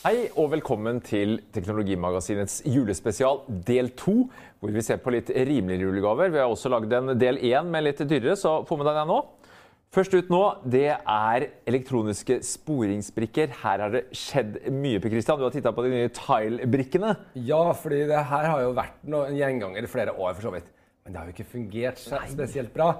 Hei og velkommen til Teknologimagasinets julespesial del to, hvor vi ser på litt rimeligere julegaver. Vi har også lagd en del én med litt dyrere, så få med deg den nå. Først ut nå, det er elektroniske sporingsbrikker. Her har det skjedd mye. Per Christian. Du har titta på de nye Tile-brikkene. Ja, fordi det her har jo vært en gjenganger i flere år, for så vidt. Men det har jo ikke fungert spesielt bra.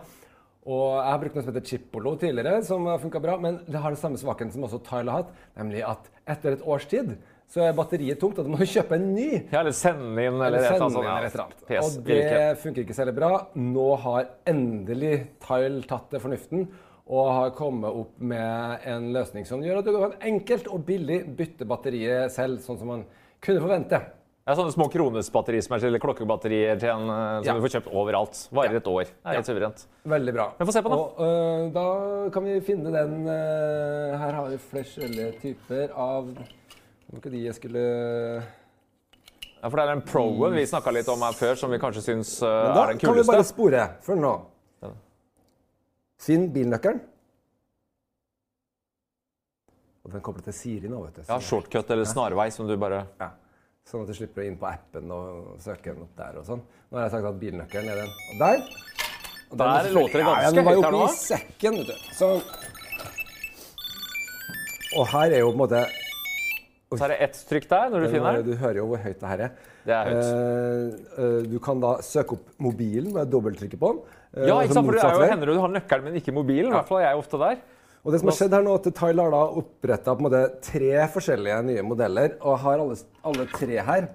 Og jeg har brukt noe som heter Chipolo tidligere, som har funka bra. Men det har den samme svakheten som også Tile har hatt, nemlig at etter et års tid så er batteriet tomt, og du må kjøpe en ny. Ja, eller sende inn, eller, Eller sende inn, annet. et eller annet. Og det funker ikke særlig bra. Nå har endelig Tile tatt det fornuften og har kommet opp med en løsning som gjør at du kan enkelt og billig bytte batteriet selv, sånn som man kunne forvente. Det er sånne små kronesbatterier eller klokkebatterier til en, eh, som Ja. du får kjøpt overalt. Varer et år. Det er helt suverent. Veldig bra. Men få se på den. Og uh, da kan vi finne den uh, Her har vi flere typer av Var ikke de jeg skulle Ja, for det er den Pro-en vi snakka litt om her før, som vi kanskje syns Men da er den kan vi bare spore. Følg nå. Finn bilnøkkelen. Og den kobler til Siri nå, vet du. Ja, shortcut eller snarvei som du bare Ja. Sånn at du slipper å inn på appen og søke den opp der og sånn. Nå har jeg sagt at bilnøkkelen er den. Og der. Og Der er låter det ganske ja, den var jo høyt her oppi i sekken, vet du. Sånn. Og her er jo på en måte Så er det ett trykk der når du finner den. Du hører jo hvor høyt det her er. Det er høyt. Eh, eh, du kan da søke opp mobilen med dobbelttrykke på den. eh, Ja, altså ikke sant? for det er jo, hender du har nøkkelen, men ikke mobilen. I hvert fall er jeg ofte der. Og det som har skjedd her nå, at Tile har da oppretta tre forskjellige nye modeller, og har alle, alle tre her.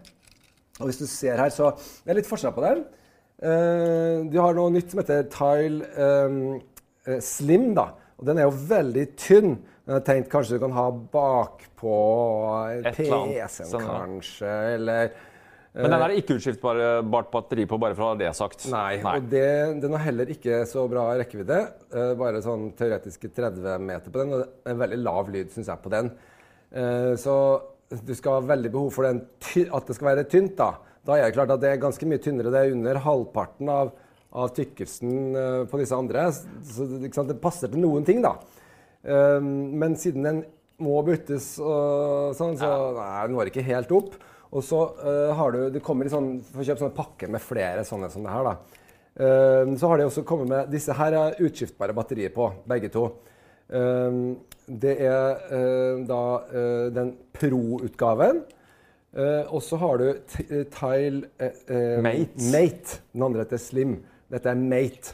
Og hvis du ser her, så Det er litt forskjell på dem. Uh, du har noe nytt som heter Tile eh, eh, Slim, da. Og den er jo veldig tynn. Jeg har tenkt kanskje du kan ha bakpå PC-en, sånn, kanskje, eller Men den er det ikke utskiftbart batteri på, bare for å ha det sagt. Nei, og det, den har heller ikke så bra rekkevidde. Eh, bare sånn teoretiske 30 meter på den, og det er en veldig lav lyd, syns jeg, på den. Eh, så du skal ha veldig behov for den at det skal være tynt, da. Da er det klart at det er ganske mye tynnere. Det er under halvparten av, av tykkelsen eh, på disse andre. Så det, passer til noen ting, da. Eh, men siden den må byttes og sånn, så nei, den når ikke helt opp. Og så uh, har du du kommer i sånn Får kjøpe sånne pakker med flere sånne som det her, da. Uh, så har de også kommet med Disse her er utskiftbare batterier på, begge to. Uh, det er da den Pro-utgaven. Og så har du Tile Mate. Mate. Den andre heter Slim. Dette er Mate.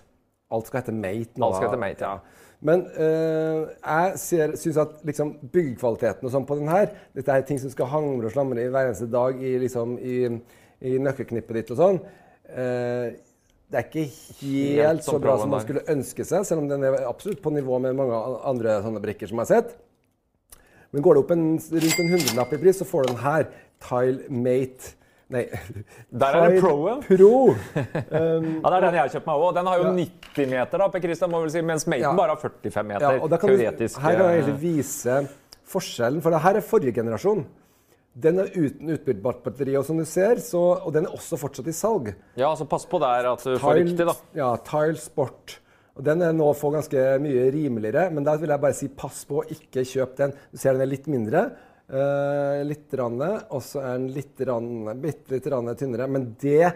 Alt skal hete Mate nå. Alt skal hete Mate, ja. Men eh, jeg ser- syns at liksom, byggekvaliteten og sånn på den her Dette er ting som skal hamre og slamre i hver eneste dag i, liksom, i, i nøkkelknippet ditt og sånn. eh, det er ikke helt Helt så bra som man skulle ønske seg, selv om den er absolutt på nivå med mange andre sånne brikker som jeg har sett. Men går det opp en, rundt en hundrelapp i pris, så får du den her. Tile Mate Nei. Der er det Pro-en. Pro. Ja, det er den jeg har kjøpt meg òg. Den har jo Ja. 90 meter, da, Per Christian, må vel si, mens Maten Ja. bare har 45 meter. Ja, og da kan du, teoretisk. her kan jeg eh, egentlig vise forskjellen, for det her er forrige generasjon. Den er uten utbyttbart batteri, og som du ser, så, og den er også fortsatt i salg. Ja, så pass på der at du får riktig, da. Ja, Tile Sport. Og Den er nå få ganske mye rimeligere, men da vil jeg bare si pass på, ikke kjøp den. Du ser den er litt mindre. Eh, litt og så er den litt bitte litt tynnere. Men det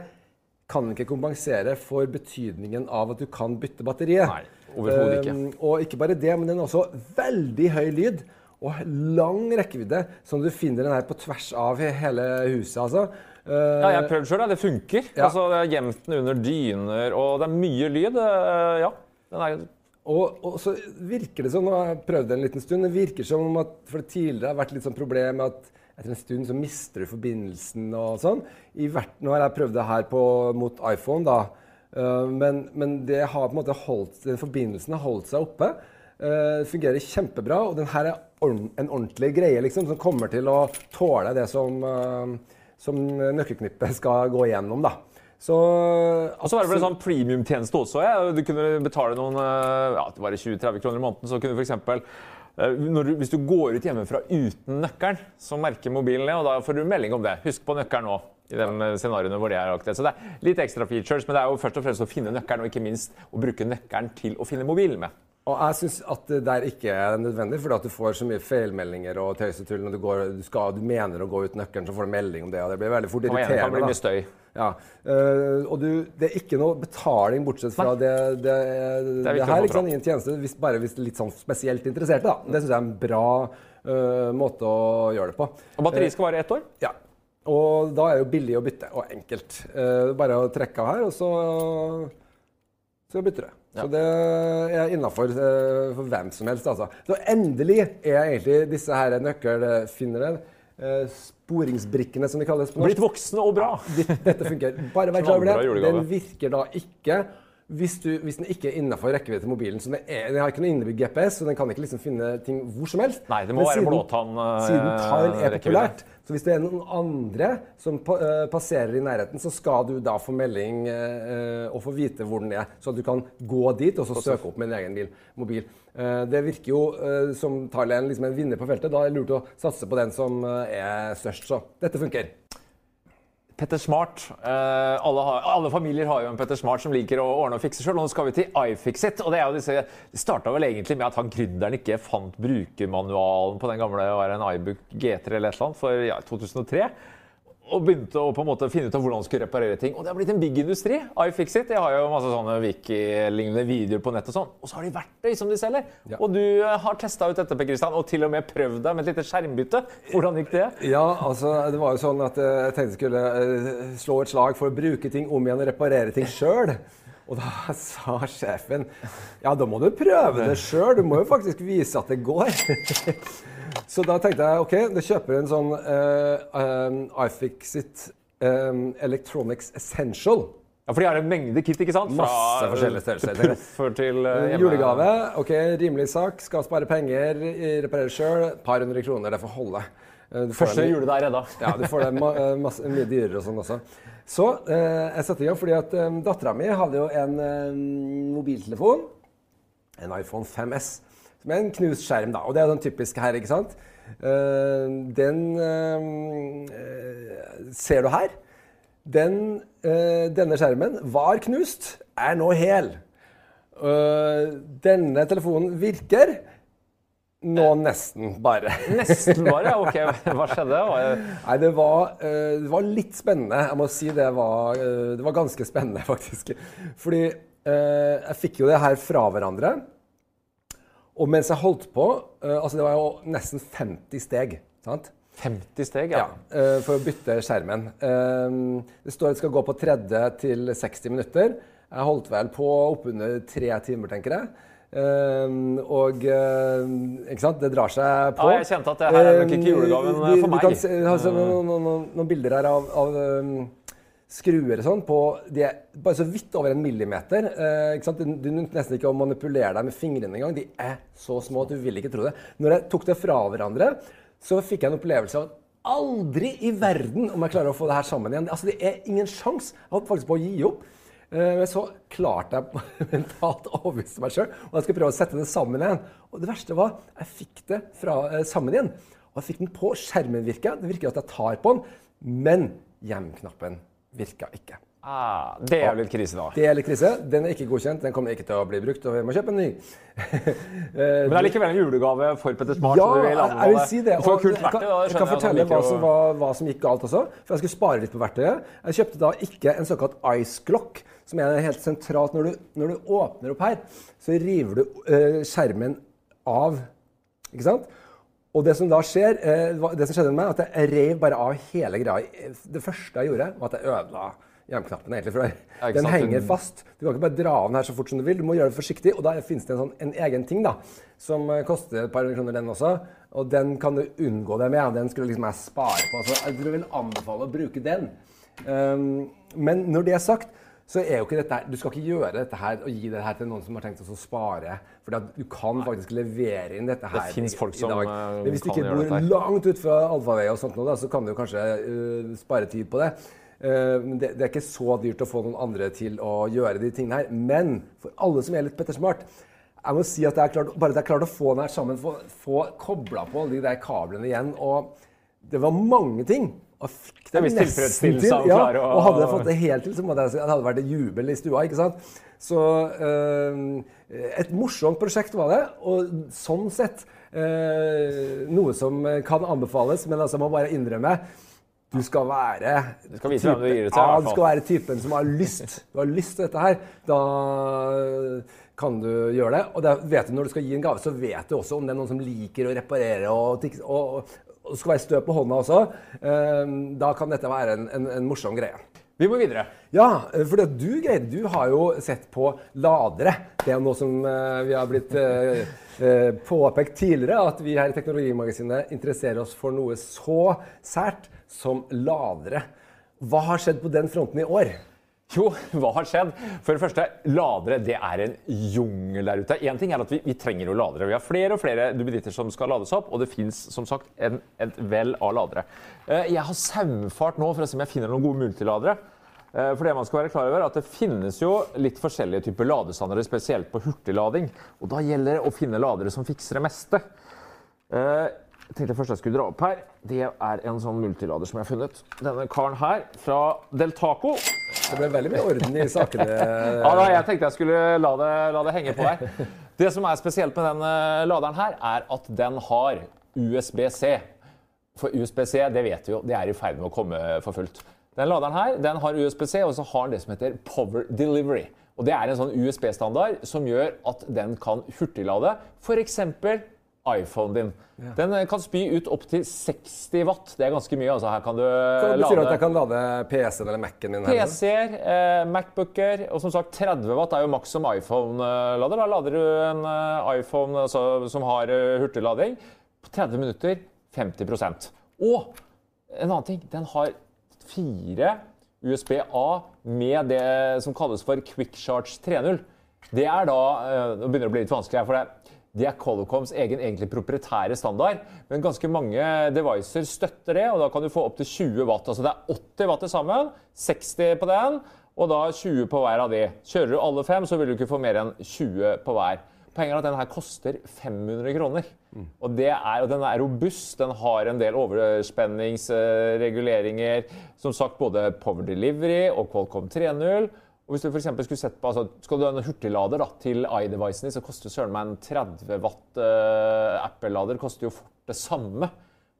kan ikke kompensere for betydningen av at du kan bytte batteriet. Nei, overhodet ikke. Um, og ikke bare det, men den har også veldig høy lyd og lang rekkevidde, som du finner den her på tvers av hele huset. altså. Uh, Ja, jeg har prøvd sjøl, det funker. Ja. Altså, det er gjemt den under dyner, og det er mye lyd. Uh, Ja. Den er, Og, og så virker det som, nå har jeg prøvd det en liten stund, det virker som om at for det tidligere har vært litt sånn problem med at etter en stund så mister du forbindelsen og sånn. I hvert, nå har jeg prøvd det her på, mot iPhone, da. Uh, men, men det har på en måte holdt, den forbindelsen har holdt seg oppe. Uh, fungerer kjempebra, og den her er ordn- en ordentlig greie liksom, som kommer til å tåle det som, uh, som nøkkelknippet skal gå igjennom. da. Så, og så var det vel en sånn premiumtjeneste også. Ja. Du kunne betale noen eh, ja, det var 20-30 kroner i måneden. Så kunne du f.eks. eksempel, du, hvis du går ut hjemmefra uten nøkkelen, så merker mobilen det, og da får du melding om det. Husk på nøkkelen nå. i de eh, scenarioene hvor det er aktuelt. Så det er litt ekstra features, men det er jo først og fremst å finne nøkkelen, og ikke minst å bruke nøkkelen til å finne mobilen med. Og jeg syns at det der ikke er nødvendig, fordi at du får så mye feilmeldinger og tøys og tull når du, går, du, skal, du mener å gå ut nøkkelen, så får du melding om det, og det blir veldig fort Kan irriterende. bli mye støy. Ja. Uh, og du, det er ikke noe betaling bortsett fra det, det, det, det å her. er Ikke sant, ingen tjeneste, hvis, bare hvis du er litt sånn spesielt interesserte. Da. Det syns jeg er en bra uh, måte å gjøre det på. Og batteriet skal vare ett år. Ja. Og da er det jo billig å bytte, og enkelt. Uh, bare å trekke av her, og så, så bytter du. Så det er innafor for hvem som helst, altså. Så endelig er egentlig disse her nøkkelfinnerne, eh, sporingsbrikkene som de kalles på norsk Blitt voksne og bra. Dette funker. Bare vær klar over det. Den virker da ikke hvis, du, hvis den ikke er innafor rekkevidde til mobilen. Så den, er, den har ikke noe innebygd GPS, så den kan ikke liksom finne ting hvor som helst. Nei, det må Men være siden- blåtann, eh, Siden tile er populært, så hvis det er noen andre som eh, passerer i nærheten, så skal du da få melding eh, og få vite hvor den er, så at du kan gå dit og så søke opp med en egen bil, mobil. Det virker jo som en, liksom en vinner på feltet. Da er det lurt å satse på den som er størst. Så dette funker. Petter Smart. Eh, alle, har, alle familier har jo en Petter Smart som liker å ordne og fikse sjøl. Nå skal vi til iFixit. og Det er jo disse, det starta vel egentlig med at han gründeren ikke fant brukermanualen på den gamle var en iBook G3 eller et eller annet for ja, 2003. Og begynte å på en måte finne ut av hvordan man skulle reparere ting. Og det har blitt en big industri. iFixit jeg har jo masse sånne Wiki-lignende videoer på nett. Og sånn. Og så har de verktøy som de selger. Ja. Og du eh, har testa ut dette, Per Kristian, og til og med prøvd deg med et lite skjermbytte. Hvordan gikk det? Ja, altså, det var jo sånn at eh, jeg tenkte jeg skulle eh, slå et slag for å bruke ting om igjen og reparere ting sjøl. Og da sa sjefen ja, da må du prøve det sjøl. Du må jo faktisk vise at det går. Så da tenkte jeg OK, da kjøper jeg en sånn uh, um, iFixit um, Electronics Essential. Ja, For de har en mengde kit, ikke sant? Masse forskjellige størrelser. Til proffer til eh, hjemme... Julegave. ok, Rimelig sak. Skal spare penger. Reparere sjøl. Par hundre kroner. Det får holde. Eh, Første jule der er redda. Ja, du får det eh, mye dyrere og sånn også. Så eh, jeg satte i gang fordi at eh, dattera mi hadde jo en eh, mobiltelefon, en iPhone 5S, med en knust skjerm. da, Og det er den typiske her, ikke sant? Uh, den eh, ser du her. Den, uh, denne skjermen var knust, er nå hel. Denne telefonen virker. Nå nesten, bare. Nesten bare. Ok, hva skjedde? Nei, det var, det var litt spennende. Jeg må si det var, det var ganske spennende, faktisk. Fordi jeg fikk jo det her fra hverandre. Og mens jeg holdt på eh, Altså, det var jo nesten 50 steg. sant? 50 steg, Ja, ja. eh, for å bytte skjermen. Eh, det står at det skal gå på 30 til 60 minutter. Jeg holdt vel på oppunder tre timer, tenker jeg. Og ikke sant, det drar seg på. Ja, jeg kjente at det her er nok ikke julegaven for meg. Du kan se, altså, noen, noen, noen, bilder her av, av skruer og sånn på De er bare så vidt over en millimeter. Eh? Du, du nesten ikke å manipulere deg med fingrene engang. De er så små at du vil ikke tro det. Når jeg tok det fra hverandre, så fikk jeg en opplevelse av at aldri i verden om jeg klarer å få det her sammen igjen. Altså, det er ingen sjans. Jeg holdt faktisk på å gi opp. Eh, Men så klarte jeg mentalt å overbevise meg sjøl, og jeg skulle prøve å sette det sammen igjen. Og det verste var jeg fikk det fra, eh, sammen igjen. Og jeg fikk den på. Skjermen virker Det virker at jeg tar på den. Men hjem-knappen virka ikke. Ah, det er jo litt krise, da. Det er litt krise. Den er ikke godkjent. Den kommer ikke til å bli brukt, og vi må kjøpe en ny. Men det er likevel en julegave for Petter Smart. ja, vil jeg, vil si det. Og kult verktøy. da, jeg kan fortelle jeg hva som, var, hva som gikk galt også. For jeg skulle spare litt på verktøyet. Jeg kjøpte da ikke en såkalt ice clock, som er helt sentralt. Når du, når du åpner opp her, så river du eh, skjermen av. Ikke sant? Og det som da skjer, eh, det som skjedde med meg, at jeg rev bare av hele greia. Det første jeg gjorde, var at jeg ødela hjemknappen. egentlig, for Den henger fast. Du kan ikke bare dra av den her så fort som du vil. Du må gjøre det forsiktig. Og da finnes det en, sånn, en egen ting da, som eh, koster et par kroner, den også. Og den kan du unngå det med. Den skulle liksom jeg spare på. Så jeg vil anbefale å bruke den. Um, men når det er sagt, så er jo ikke dette Du skal ikke gjøre dette her og gi det her til noen som har tenkt å spare. For du kan faktisk levere inn dette her det i- folk i dag. eh, Men hvis du ikke bor langt ut fra allfarvei og sånt, nå, da, så kan du kanskje uh, spare tid på det. Uh, men det, det er ikke så dyrt å få noen andre til å gjøre de tingene her. Men for alle som er litt pettersmart jeg må si at jeg klart, bare at jeg klarte å få den her sammen, få, få kobla på alle de der kablene igjen. og det var mange ting. Fikk Det nesten til. Ja, og hadde jeg fått det helt til, så måtte jeg det hadde vært en jubel i stua. ikke sant? Så eh, et morsomt prosjekt var det, og sånn sett eh, noe som kan anbefales, men altså må bare innrømme du skal være Du skal vise hvem du gir det til, Ja, du skal være typen som har lyst. Du har lyst til dette her. Da kan du gjøre det. Og det vet du når du skal gi en gave, så vet du også om det er noen som liker å reparere og, og det skal være stø på hånda også. Eh, da kan dette være en, en, en morsom greie. Vi må videre. Ja, for du greide du har jo sett på ladere. Det er noe som eh, vi har blitt eh, eh, påpekt tidligere, at vi her i Teknologimagasinet interesserer oss for noe så sært som ladere. Hva har skjedd på den fronten i år? Jo, hva har skjedd? For det første, ladere det er en jungel der ute. En ting er at vi, vi trenger jo ladere. Vi har flere og flere duppeditter som skal lades opp, og det fins som sagt en, et vell av ladere. Eh, Jeg har saumfart nå for å se om jeg finner noen gode multiladere. Eh, For det man skal være klar over er at Det finnes jo litt forskjellige typer ladestandarder, spesielt på hurtiglading. Og Da gjelder det å finne ladere som fikser det meste. Eh, Jeg tenkte først jeg skulle dra opp her. Det er en sånn multilader som jeg har funnet. Denne karen her fra Deltaco. Det ble veldig mye orden i sakene. Ja, da, jeg tenkte jeg skulle la det, la det henge på her. Det som er spesielt med den eh, laderen her, er at den har USB-C. For USB-C, det vet vi jo, det er i ferd med å komme for fullt. Den laderen her, den har USB-C, og så har den det som heter Power Delivery. Og det er en sånn USB-standard som gjør at den kan hurtiglade f.eks. iPhonen din. Den eh, kan spy ut opptil 60 watt. Det er ganske mye. altså Her kan du Så det betyr lade at jeg kan lade PC-en eller Mac-en min? PC-er, eh, Macbooker og som sagt 30 watt er jo maks som iPhone-lader. Da lader du en eh, iPhone altså, som har eh, hurtiglading på 30 minutter 50% Og en annen ting, den har fire USB-A med det som kalles for Quick Charge 3.0. Det er da eh, Nå begynner det å bli litt vanskelig her, for det, det er Colocoms egen egentlig proprietære standard. Men ganske mange devices støtter det, og da kan du få opptil 20 watt. Altså det er 80 watt til sammen, 60 på den, og da 20 på hver av de. Kjører du alle fem, så vil du ikke få mer enn 20 på hver. Poenget er at den her koster 500 kroner. Og, det er, og den er robust. Den har en del overspenningsreguleringer. Som sagt både Power Delivery og Qualcomm 3.0. Og hvis du for skulle sett på, altså, Skal du ha en hurtiglader da, til iDevicen din, så koster søren meg en 30 watt uh, Apple-lader koster jo fort det samme.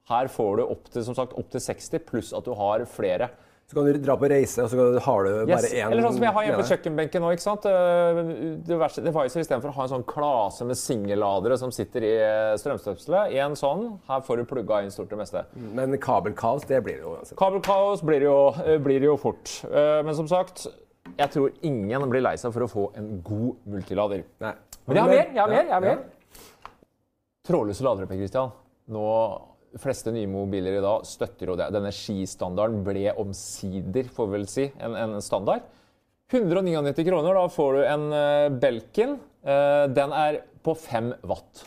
Her får du opp til, som sagt, opp til 60, pluss at du har flere. Så kan du dra på reise, og så har du bare Yes. én Eller sånn som jeg har hjemme på kjøkkenbenken nå. ikke sant? Eh, Diverse devices istedenfor å ha en sånn klase med singelladere som sitter i strømstøpselet. strømstøpselet. En sånn. Her får du plugga inn stort det meste. Men kabelkaos, det blir det jo uansett. Kabelkaos blir det jo, eh, blir det jo fort. Eh, Men som sagt, jeg tror ingen blir lei seg for å få en god multilader. Nei. Men jeg har mer! jeg har mer, jeg har mer. Trådløse ladere, Per Christian. Nå, de fleste nye mobiler i dag støtter jo det. Denne skistandarden ble omsider, får vi vel si, en, en standard. 199 kroner, da får du en eh, Belkin. Eh, den er på 5 watt.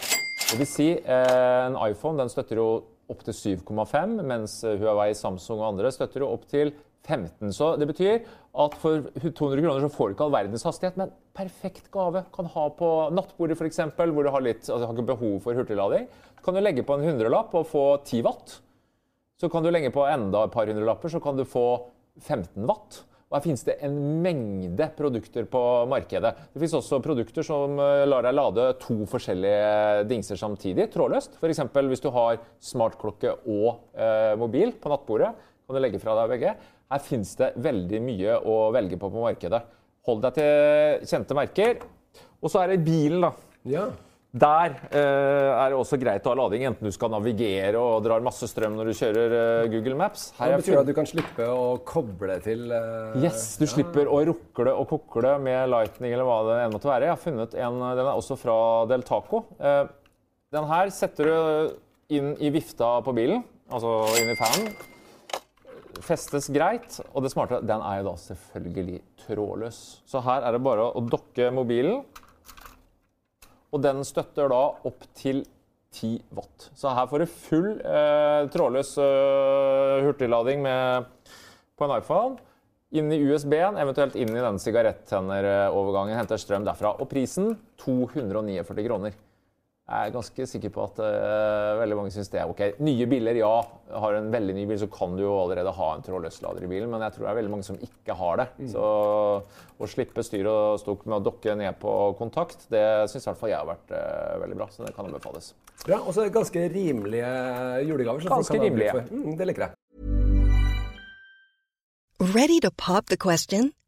Det vil si, eh, en iPhone den støtter jo opp til 7,5, mens Huawei, Samsung og andre støtter jo opp til 15. Så det betyr at for 200 kroner så får du ikke all verdens hastighet, men perfekt gave. Kan ha på nattbordet f.eks., hvor du har, litt, altså, har ikke behov for hurtiglading. Kan du legge på en hundrelapp og få 10 watt. Så kan du legge på enda et par hundrelapper, så kan du få 15 watt. Og Her finnes det en mengde produkter på markedet. Det finnes også produkter som eh, lar deg lade to forskjellige dingser samtidig, trådløst. F.eks. hvis du har smartklokke og eh, mobil på nattbordet, kan du legge fra deg begge. Her finnes det veldig mye å velge på på markedet. Hold deg til kjente merker. Og så er det bilen, da. Ja. Der eh, er det også greit å ha lading, enten du skal navigere og drar masse strøm når du kjører eh, Google Maps. Her Det betyr betyr at du kan slippe å koble til eh, Yes, du slipper å rukle og kokle med Lightning eller hva det enn måtte være. Jeg har funnet en, Den er også fra Deltaco. Eh, Den her setter du inn i vifta på bilen, altså inn i fanen. Festes greit, og det smarte den er jo da selvfølgelig trådløs. Så her er det bare å dokke mobilen. Og den støtter da opp til 10 watt. Så her får du full eh, trådløs eh, hurtiglading med, på en iPhone. Inn i USB-en, eventuelt inn i den sigarettennerovergangen. Henter strøm derfra. Og prisen 249 kroner. Jeg er ganske sikker på at uh, veldig mange syns det er ok. Nye biler, ja. Har en veldig ny bil, så kan du jo allerede ha en trådløs lader i bilen, men jeg tror det er veldig mange som ikke har det. Mm. Så å slippe styr og stokk med å dokke ned på kontakt, det syns i hvert fall jeg har vært uh, veldig bra. Så det kan anbefales. Ja, og så ganske rimelige julegaver. Ganske rimelige. Mm, det liker jeg. Ready to pop the question?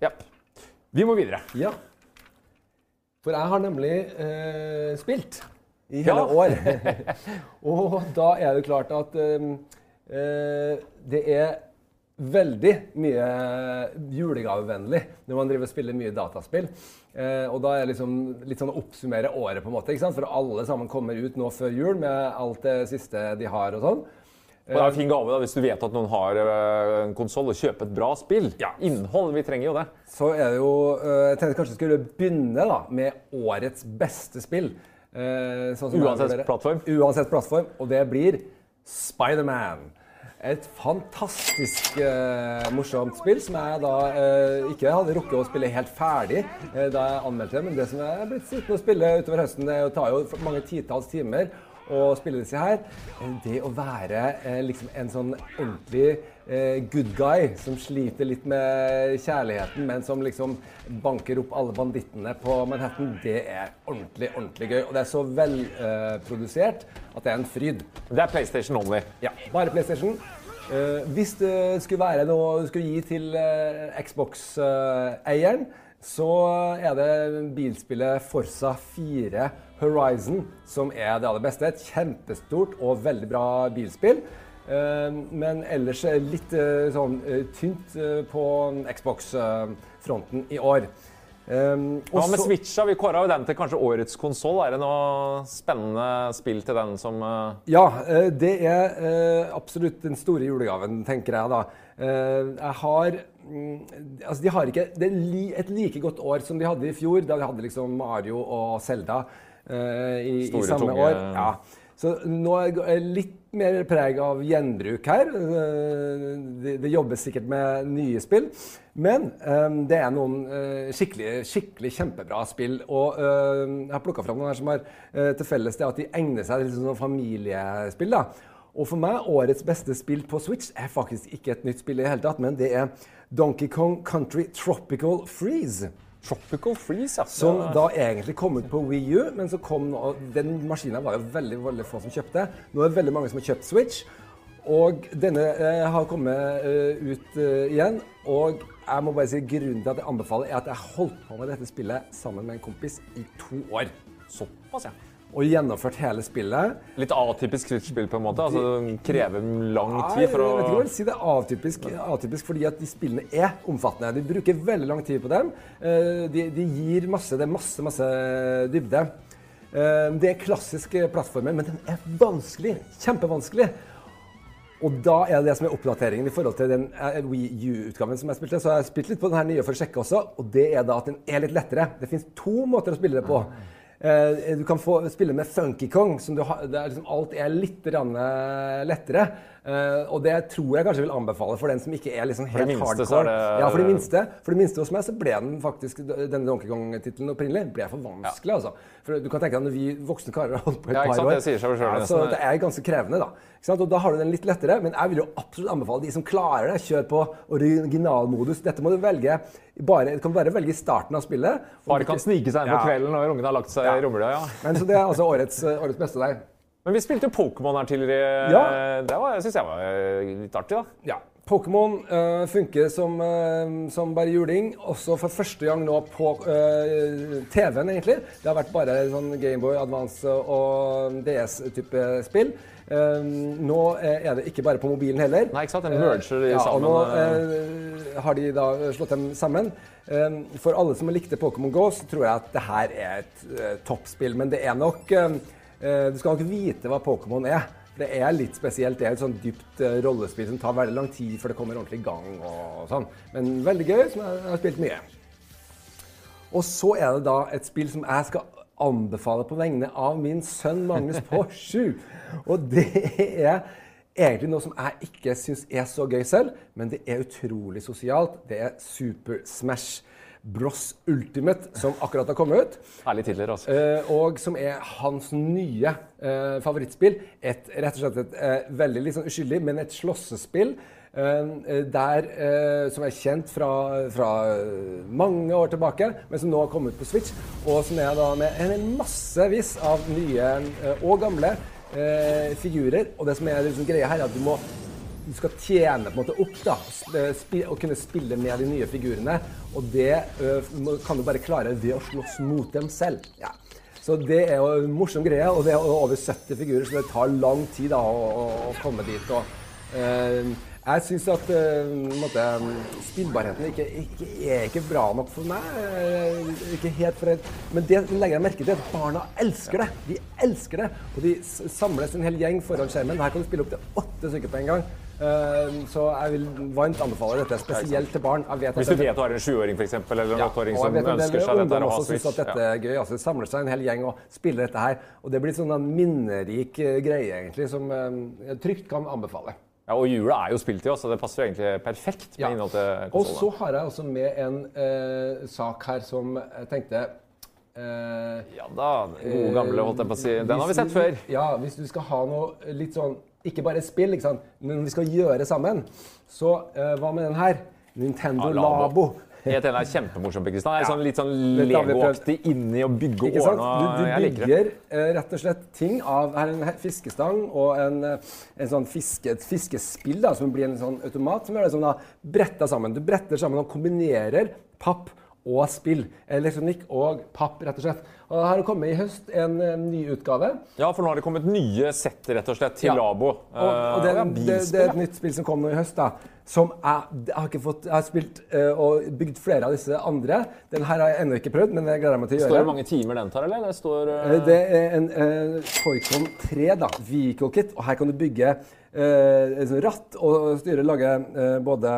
Ja. Vi må videre. Ja. For jeg har nemlig eh, spilt i hele Ja. år. og da er det klart at eh, eh, det er veldig mye julegavevennlig når man driver og spiller mye dataspill. Eh, og da er det liksom litt sånn å oppsummere året, på en måte. For alle sammen kommer ut nå før jul med alt det siste de har og sånn. Og det er en fin gave da, hvis du vet at noen har øh, en konsoll, og kjøper et bra spill. Innhold. Vi trenger jo det. Så er det jo eh, Jeg tenkte kanskje vi skulle begynne da med årets beste spill. Eh, sånn som Uansett plattform? Uansett plattform. Og det blir Spiderman. Et fantastisk eh, morsomt spill som jeg da eh, ikke hadde rukket å spille helt ferdig eh, da jeg anmeldte det. Men det som jeg er blitt sittende og spille utover høsten, det tar jo mange titalls timer å spille disse her. Eh, Det å være eh, liksom en sånn ordentlig eh, good guy som sliter litt med kjærligheten, men som liksom banker opp alle bandittene på Manhattan, det er ordentlig, ordentlig gøy. Og det er så velprodusert at det er en fryd. Det er PlayStation only. Ja, bare PlayStation. Eh, hvis det skulle være noe du skulle gi til eh, Xbox-eieren, så er det bilspillet Forsa 4 Horizon som er det aller beste. Et kjempestort og veldig bra bilspill. Eh, men ellers er litt eh, sånn eh, tynt på Xbox-fronten i år. Um, Hva og med Switcha? Vi kåra den til kanskje årets konsoll. Er det noe spennende spill til den som Ja, det er absolutt den store julegaven, tenker jeg da. Jeg har mm, Altså, de har ikke Det er et like godt år som de hadde i fjor, da de hadde liksom Mario og Zelda eh, i, i samme tunge- år. Ja. Så nå er det litt mer preg av gjenbruk her. Eh, Det, det jobbes sikkert med nye spill. Men um, det er noen uh, skikkelig, skikkelig kjempebra spill. Og uh, jeg har plukka fram noen her som har uh, til felles det at de egner seg til sånn familiespill. da. Og for meg, årets beste spill på Switch er faktisk ikke et nytt spill i det hele tatt, men det er Donkey Kong Country Tropical Freeze. Tropical Freeze, ja. Som da egentlig kom ut på Wii U, men så kom nå Den maskinen var jo veldig veldig få som kjøpte. Nå er det veldig mange som har kjøpt Switch. Og denne eh, har kommet eh, ut eh, igjen. Og jeg må bare si grunnen til at jeg anbefaler, er at jeg holdt på med dette spillet sammen med en kompis i to år. Såpass, ja. Og gjennomført hele spillet. Litt atypisk Switch-spill, på en måte. Altså, det krever lang tid for å jeg vet ikke hva jeg vil si det er atypisk, atypisk, fordi at de spillene er omfattende. De bruker veldig lang tid på dem. Eh, De, de gir masse, det er masse, masse dybde. Eh, Det er klassisk plattformer, men den er vanskelig. Kjempevanskelig. Og da er det det som er oppdateringen i forhold til den eh, Wii U-utgaven som jeg spilte. Så jeg har spilt litt på den her nye for å sjekke også, og det er da at den er litt lettere. Det fins to måter å spille det på. Eh, du kan få spille med Funky Kong. Som du har, er liksom, alt er litt eh, lettere. Eh, og det tror jeg kanskje vil anbefale for den som ikke er liksom helt for minste, hardcore. det- Ja, for de minste. For de minste hos meg så ble den faktisk, denne Donkey Kong-tittelen opprinnelig ble for vanskelig. altså. For du kan tenke deg når vi voksne karer har holdt på et Ja, par år. Det sier seg selv, ja, så det er ganske krevende, da. Og da har du den litt lettere, men jeg vil jo absolutt anbefale de som klarer det, kjør på originalmodus. Dette må du velge bare, du kan bare velge i starten av spillet. Bare kan snike seg inn på Ja. kvelden når ungene har lagt seg Ja. i romjula. Ja. Men så det er altså årets, årets beste der. Men vi spilte jo Pokémon her tidligere. Ja. Det var- syns jeg var eh, litt artig. da. Ja. Pokémon uh, funker som, uh, som bare juling, også for første gang nå på uh, TV-en, egentlig. Det har vært bare sånn Gameboy Advance og DS-type spill. Nå er det ikke bare på mobilen heller. Nei, ikke sant? Den merger de ja, sammen, Og nå har de da slått dem sammen. For alle som likte Pokémon GO, så tror jeg at det her er et toppspill. Men det er nok Du skal nok vite hva Pokémon er. Det er litt spesielt. Det er et sånn dypt eh, rollespill som tar veldig lang tid før det kommer ordentlig i gang. og sånn. Men veldig gøy, som jeg har spilt mye. Og så er det da et spill som jeg skal anbefale på vegne av min sønn Magnus på sju. Og det er egentlig noe som jeg ikke syns er så gøy selv, men det er utrolig sosialt. Det er Super Smash Bros Ultimate, som akkurat har kommet ut. Herlig tidligere også. Eh, og som er hans nye eh, favorittspill. Et, rett og slett et eh, veldig litt sånn uskyldig, men et slåssespill. eh, der, eh, som er kjent fra, fra eh, mange år tilbake, men som nå har kommet på Switch. Og som er da med en massevis av nye og gamle figurer. Og det som er liksom greia her, er at du må du skal tjene på en måte opp da, og kunne spille med de nye figurene. Og det kan du bare klare ved å slåss mot dem selv. Ja. Så det er jo en morsom greie, og det er over 70 figurer, så det tar lang tid da, å, å, komme dit. Og, uh, jeg syns at uh, måtte, spillbarheten ikke, ikke, er ikke bra nok for meg. eh, ikke helt for et, Men det legger jeg merke til at barna elsker det. De elsker det. Og de samles en hel gjeng foran skjermen. Her kan du spille opp til åtte stykker på en gang. Eh, så jeg vil varmt anbefale dette, spesielt til barn. Hvis du vet du har en sjuåring for eksempel, eller en åtteåring ja, som ønsker det, seg dette og ha også syns Switch. at dette er gøy. altså Det samler seg en hel gjeng og spiller dette her. Og det blir sånn en minnerik eh, greie, egentlig, som eh, jeg trygt kan anbefale. Ja, og jula er jo spilltid, så det passer jo egentlig perfekt med Ja. innhold til Og så har jeg også med en eh, sak her som jeg tenkte eh, Ja da, gode gamle, holdt jeg på å si. Den har vi sett før. Ja, hvis du skal ha noe litt sånn Ikke bare spill, ikke sant? men vi skal gjøre sammen. Så uh, hva med den her? Nintendo Ja, Labo. Det er kjempemorsom. Kristian. Det er sånn, litt sånn. Lego-aktig inni og bygge Ikke årene. Du, du Jeg bygger uh, rett og slett ting av her er en fiskestang og en, eh, en sånn fiske, et fiskespill da, som blir en sånn automat som gjør det som da bretta sammen. Du bretter sammen og kombinerer papp og spill. Elektronikk og papp, rett og slett. Og det har kommet i høst en, eh, ny utgave. Ja, for nå har det kommet nye sett rett og slett til Ja. Labo. Og, og det, er, det, det er et nytt spill som kom nå i høst, da. Som jeg, jeg har fått Jeg har spilt eh, og bygd flere av disse andre. Den her har jeg ennå ikke prøvd, men jeg gleder meg til å gjøre. Står det mange timer den tar, eller? Det står eh, Eh, Det er en uh, Foycon 3, da, vehicle kit, og her kan du bygge uh, ratt og styre lage uh, både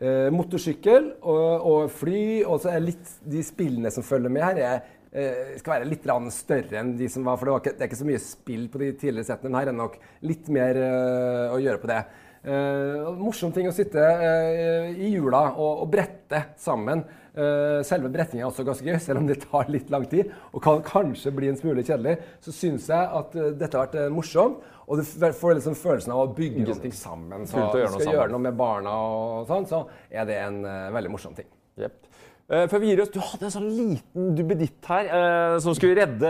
eh, motorsykkel og, og fly, og så er litt de spillene som følger med her, er, eh, skal være litt større enn de som var, for det, var ikke, det er ikke så mye spill på de tidligere settene, men her er det nok litt mer eh, å gjøre på det. Eh, morsom ting å sitte eh, i jula og, og brette sammen. Eh, selve brettinga er også ganske gøy, selv om det tar litt lang tid og kan kanskje bli en smule kjedelig. Så syns jeg at dette har vært morsomt, og du får liksom følelsen av å bygge noe sammen. Så gjøre du skal gjøre noe med barna og sånn, så er det en veldig morsom ting. Yep. Før vi gir oss, Du hadde en sånn liten duppeditt her eh, som skulle redde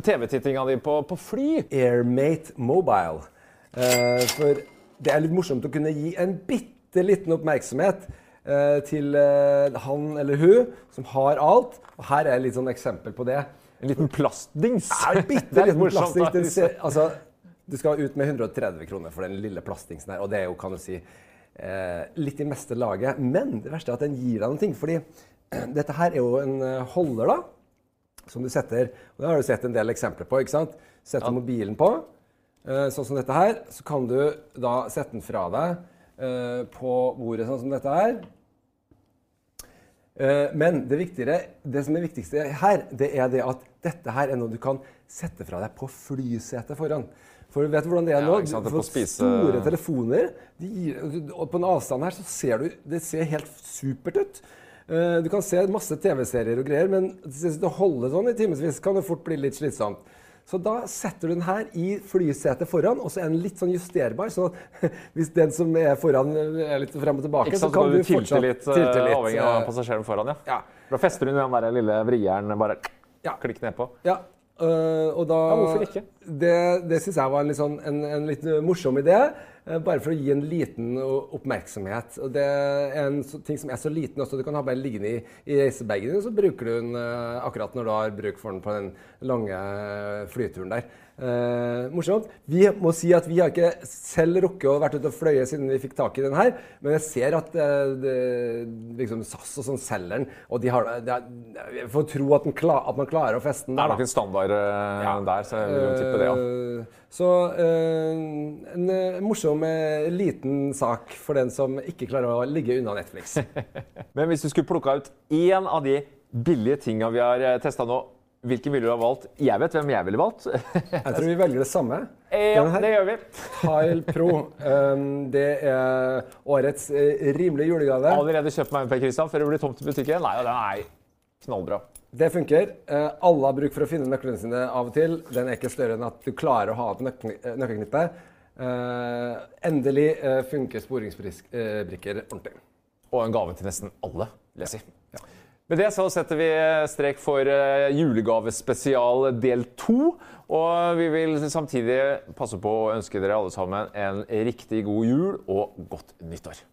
TV-tittinga di på, på fly. Airmate Mobile. Eh, for det er litt morsomt å kunne gi en bitte liten oppmerksomhet eh, til eh, han eller hun som har alt. Og her er et litt sånn eksempel på det. En liten plastdings. Er bitte er liten ser, altså, du skal ut med 130 kroner for den lille plastdingsen her, og det er jo, kan du si, eh, litt i meste laget. Men det verste er at den gir deg noen ting, fordi dette her er jo en eh, holder, da. Som du setter Og det har du sett en del eksempler på. ikke sant? Setter mobilen på. Eh, sånn som dette her, så kan du da sette den fra deg eh, på bordet sånn som dette her. Eh, Men det, det som er viktigste her, det er det at dette her er noe du kan sette fra deg på flysetet foran. For du vet hvordan det er nå? Ja, Du spise- Store telefoner. De gir, og på en avstand her så ser du Det ser helt supert ut. Du kan se masse TV-serier og greier, men hvis du holder sånn i timevis, kan det fort bli litt slitsomt. Så da setter du den her i flysetet foran, og så er den litt sånn justerbar. Så hvis den som er foran er litt frem og tilbake, sant, så kan du, tilte fortsatt litt, eh, tilte litt. avhengig av eh, passasjeren foran. ja. Ja. Da fester du den der lille vrieren bare Ja. klikk nedpå. Ja, Uh, da Ja, hvorfor ikke? Det, det syns jeg var en litt, sånn, en, en litt morsom idé. eh, Bare for å gi en liten oppmerksomhet. Og det er en ting som er så liten også. Du kan ha bare liggende i, i reisebagen din, så bruker du den uh, akkurat når du har bruk for den på den lange eh, flyturen der. Uh, morsomt. Vi må si at vi har ikke selv rukket å vært ute og fløye siden vi fikk tak i den her, men jeg ser at uh, det, liksom SAS og sånn selger den, og de har Jeg får tro at, den kla, at man klarer å feste den Det er nok en standard ja. der, så jeg vil tippe det. ja. Eh, Så eh, en eh, morsom liten sak for den som ikke klarer å ligge unna Netflix. Men hvis du skulle plukka ut én av de billige tinga vi har testa nå, hvilken ville du ha valgt? Jeg vet hvem jeg ville valgt. Jeg tror vi velger det samme. ja, det gjør vi. Tile Pro. Det er årets rimelige julegave. Allerede kjøpt meg en Per Kristian, før det blir tomt i butikken. Nei, den er knallbra. Det funker. Eh, alle har bruk for å finne nøklene sine av og til. Den er ikke større enn at du klarer å ha et eh, nøkkelknippe. Eh, endelig funker sporingsbrikker ordentlig. Og en gave til nesten alle, vil jeg si. Med det så setter vi strek for julegavespesial del to. Og vi vil samtidig passe på å ønske dere alle sammen en riktig god jul og godt nyttår.